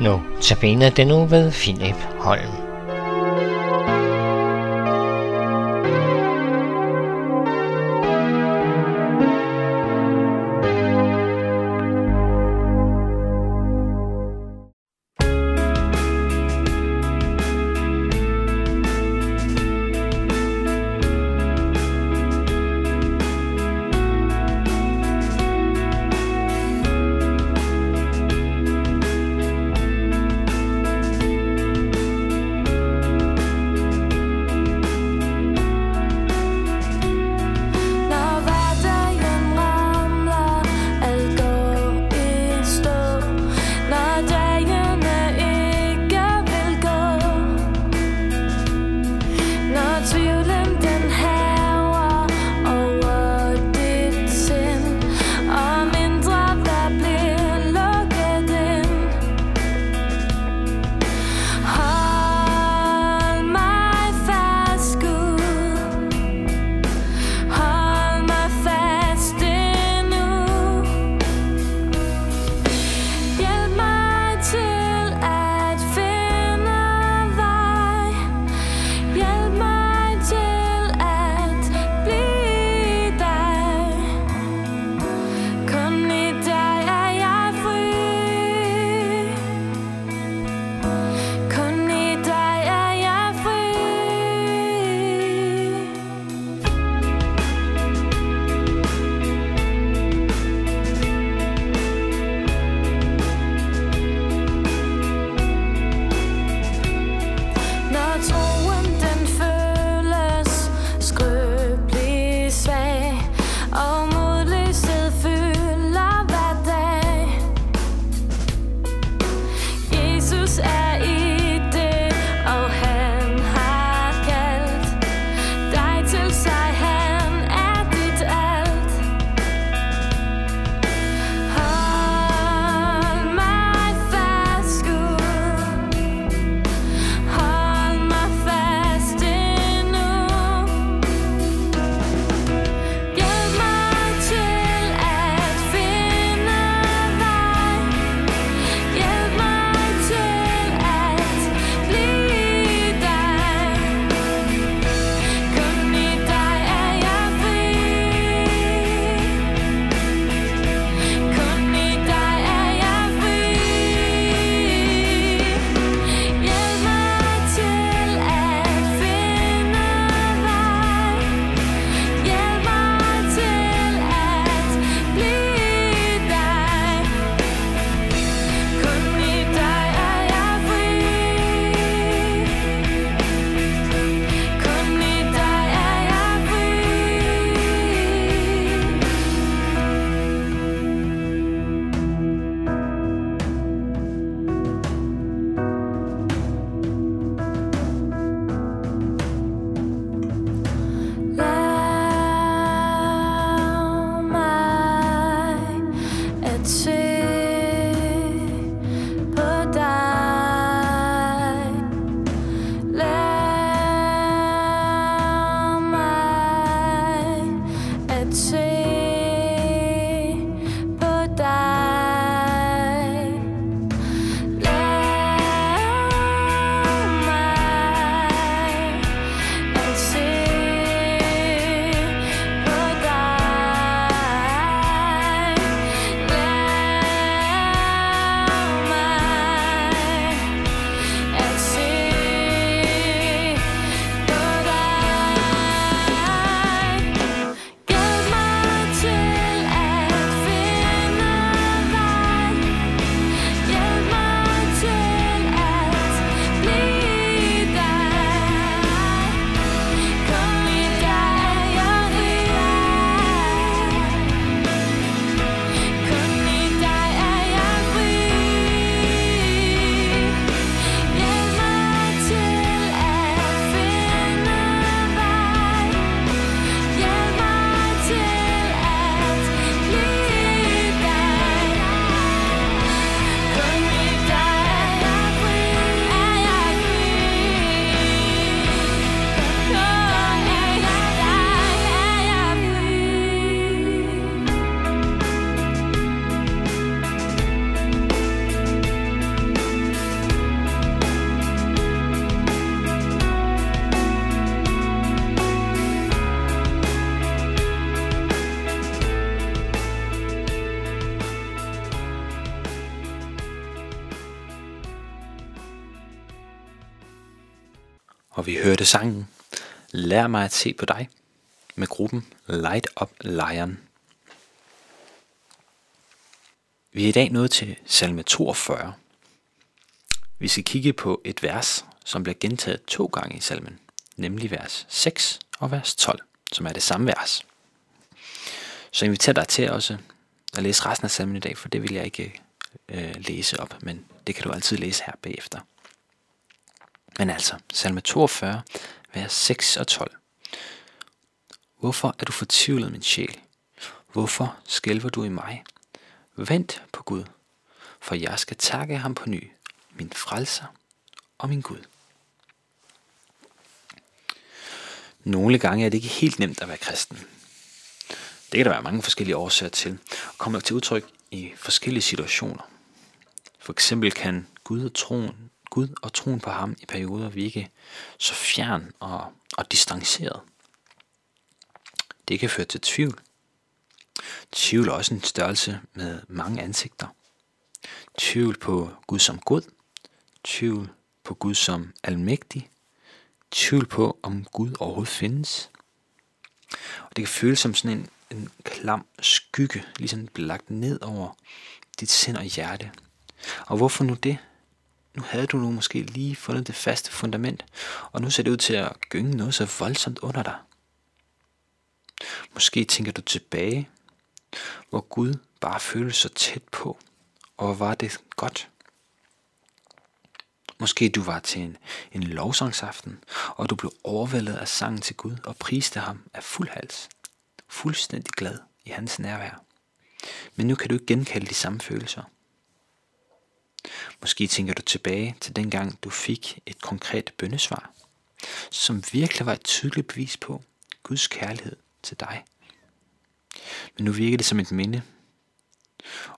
Nu tabiner den nu ved Philip Holm. Og vi hørte sangen Lær mig at se på dig med gruppen Light Up Lion. Vi er i dag nået til salme 42. Vi skal kigge på et vers, som bliver gentaget to gange i salmen, nemlig vers 6 og vers 12, som er det samme vers. Så jeg inviterer dig til også at læse resten af salmen i dag, for det vil jeg ikke øh, læse op, men det kan du altid læse her bagefter. Men altså, salme 42, vers 6 og 12. Hvorfor er du fortvivlet, min sjæl? Hvorfor skælver du i mig? Vent på Gud, for jeg skal takke ham på ny, min frelser og min Gud. Nogle gange er det ikke helt nemt at være kristen. Det kan der være mange forskellige årsager til, og kommer til udtryk i forskellige situationer. For eksempel kan Gud og troen, Gud og troen på ham i perioder vi ikke så fjern og, og distanceret. Det kan føre til tvivl. Tvivl er også en størrelse med mange ansigter. Tvivl på Gud som Gud. Tvivl på Gud som almægtig. Tvivl på, om Gud overhovedet findes. Og det kan føles som sådan en, en klam skygge, ligesom lagt ned over dit sind og hjerte. Og hvorfor nu det? Nu havde du nu måske lige fundet det faste fundament, og nu ser det ud til at gynge noget så voldsomt under dig. Måske tænker du tilbage, hvor Gud bare føles så tæt på, og hvor var det godt. Måske du var til en, en lovsangsaften, og du blev overvældet af sangen til Gud og priste ham af fuld hals. Fuldstændig glad i hans nærvær. Men nu kan du ikke genkalde de samme følelser. Måske tænker du tilbage til dengang du fik et konkret bøndesvar, som virkelig var et tydeligt bevis på Guds kærlighed til dig. Men nu virker det som et minde,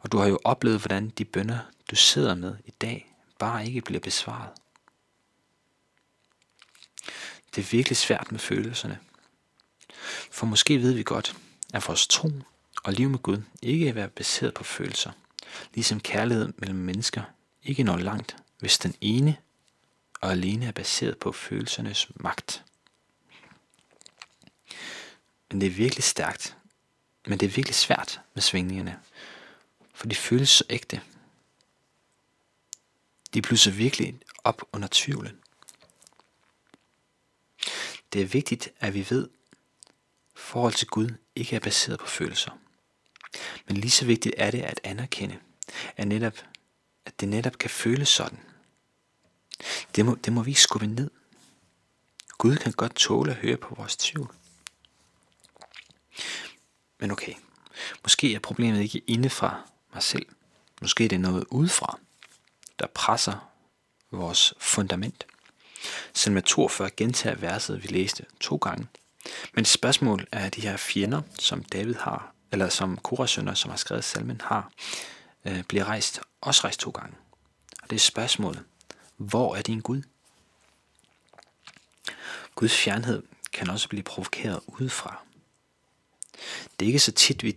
og du har jo oplevet, hvordan de bønder, du sidder med i dag, bare ikke bliver besvaret. Det er virkelig svært med følelserne. For måske ved vi godt, at vores tro og liv med Gud ikke er baseret på følelser, ligesom kærlighed mellem mennesker ikke når langt, hvis den ene og alene er baseret på følelsernes magt. Men det er virkelig stærkt, men det er virkelig svært med svingningerne, for de føles så ægte. De blusser virkelig op under tvivlen. Det er vigtigt, at vi ved, at forhold til Gud ikke er baseret på følelser. Men lige så vigtigt er det at anerkende, at, netop, at det netop kan føles sådan. Det må, det må vi ikke skubbe ned. Gud kan godt tåle at høre på vores tvivl. Men okay, måske er problemet ikke inde fra mig selv. Måske er det noget udefra, der presser vores fundament. Salme 42 gentager verset, vi læste to gange. Men spørgsmålet er de her fjender, som David har, eller som Korasønder, som har skrevet salmen, har, øh, bliver rejst, også rejst to gange. Og det er spørgsmålet, hvor er din Gud? Guds fjernhed kan også blive provokeret udefra. Det er ikke så tit, vi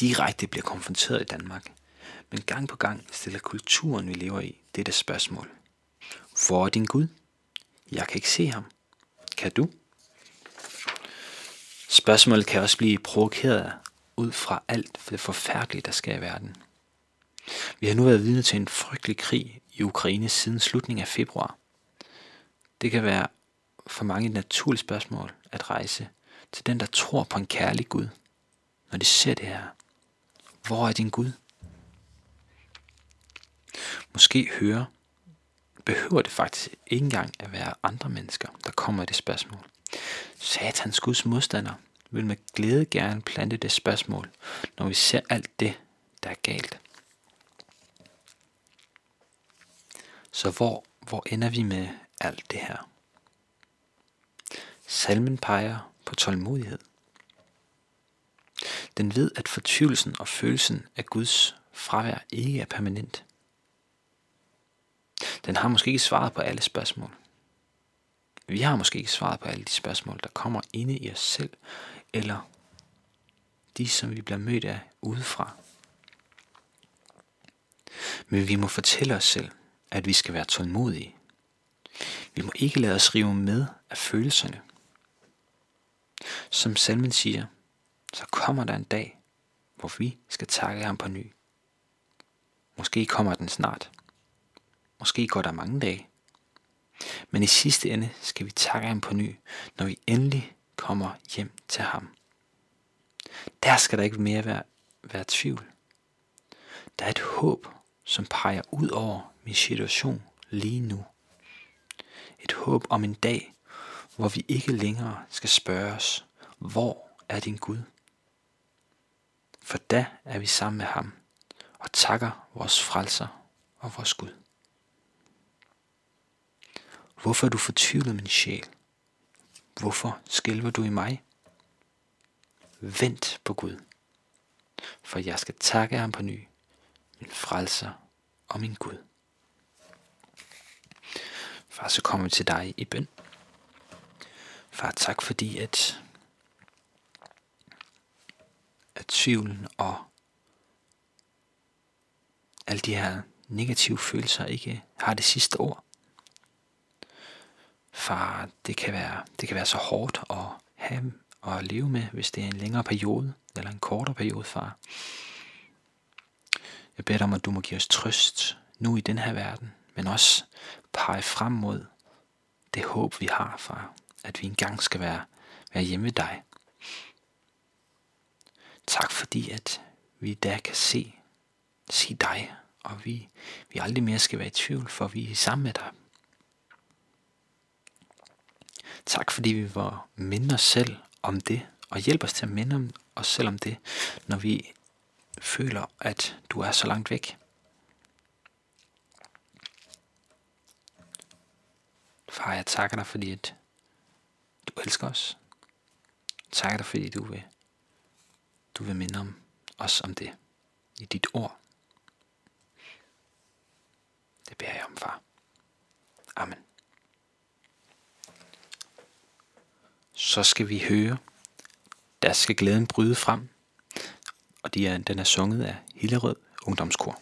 direkte bliver konfronteret i Danmark, men gang på gang stiller kulturen, vi lever i, dette spørgsmål. Hvor er din Gud? Jeg kan ikke se ham. Kan du? Spørgsmålet kan også blive provokeret ud fra alt for det forfærdelige, der sker i verden. Vi har nu været vidne til en frygtelig krig i Ukraine siden slutningen af februar. Det kan være for mange et naturligt spørgsmål at rejse til den, der tror på en kærlig Gud, når de ser det her. Hvor er din Gud? Måske høre, behøver det faktisk ikke engang at være andre mennesker, der kommer i det spørgsmål. Satans Guds modstander vil med glæde gerne plante det spørgsmål, når vi ser alt det, der er galt. Så hvor, hvor ender vi med alt det her? Salmen peger på tålmodighed. Den ved, at fortvivlelsen og følelsen af Guds fravær ikke er permanent. Den har måske ikke svaret på alle spørgsmål. Vi har måske ikke svaret på alle de spørgsmål, der kommer inde i os selv, eller de, som vi bliver mødt af udefra. Men vi må fortælle os selv, at vi skal være tålmodige. Vi må ikke lade os rive med af følelserne. Som salmen siger, så kommer der en dag, hvor vi skal takke ham på ny. Måske kommer den snart. Måske går der mange dage. Men i sidste ende skal vi takke ham på ny, når vi endelig kommer hjem til ham. Der skal der ikke mere være, være tvivl. Der er et håb, som peger ud over min situation lige nu. Et håb om en dag, hvor vi ikke længere skal spørge os, hvor er din Gud? For da er vi sammen med ham og takker vores frelser og vores Gud. Hvorfor er du fortvivlet, min sjæl? Hvorfor skælver du i mig? Vent på Gud, for jeg skal takke ham på ny, min frelser og min Gud. Far, så kommer vi til dig i bøn. Far, tak fordi, at, at tvivlen og alle de her negative følelser ikke har det sidste ord. Far, det kan være, det kan være så hårdt at have og leve med, hvis det er en længere periode eller en kortere periode, far. Jeg beder dig om, at du må give os trøst nu i den her verden, men også pege frem mod det håb, vi har, far, at vi engang skal være, være hjemme ved dig. Tak fordi, at vi da kan se, se dig, og vi, vi aldrig mere skal være i tvivl, for vi er sammen med dig. Tak fordi vi var minde os selv om det, og hjælp os til at minde os selv om det, når vi føler, at du er så langt væk. Far, jeg takker dig, fordi at du elsker os. Jeg takker dig, fordi du vil, du vil minde om os om det i dit ord. Det beder jeg om, far. Amen. Så skal vi høre, der skal glæden bryde frem, og de er, den er sunget af Hillerød Ungdomskor.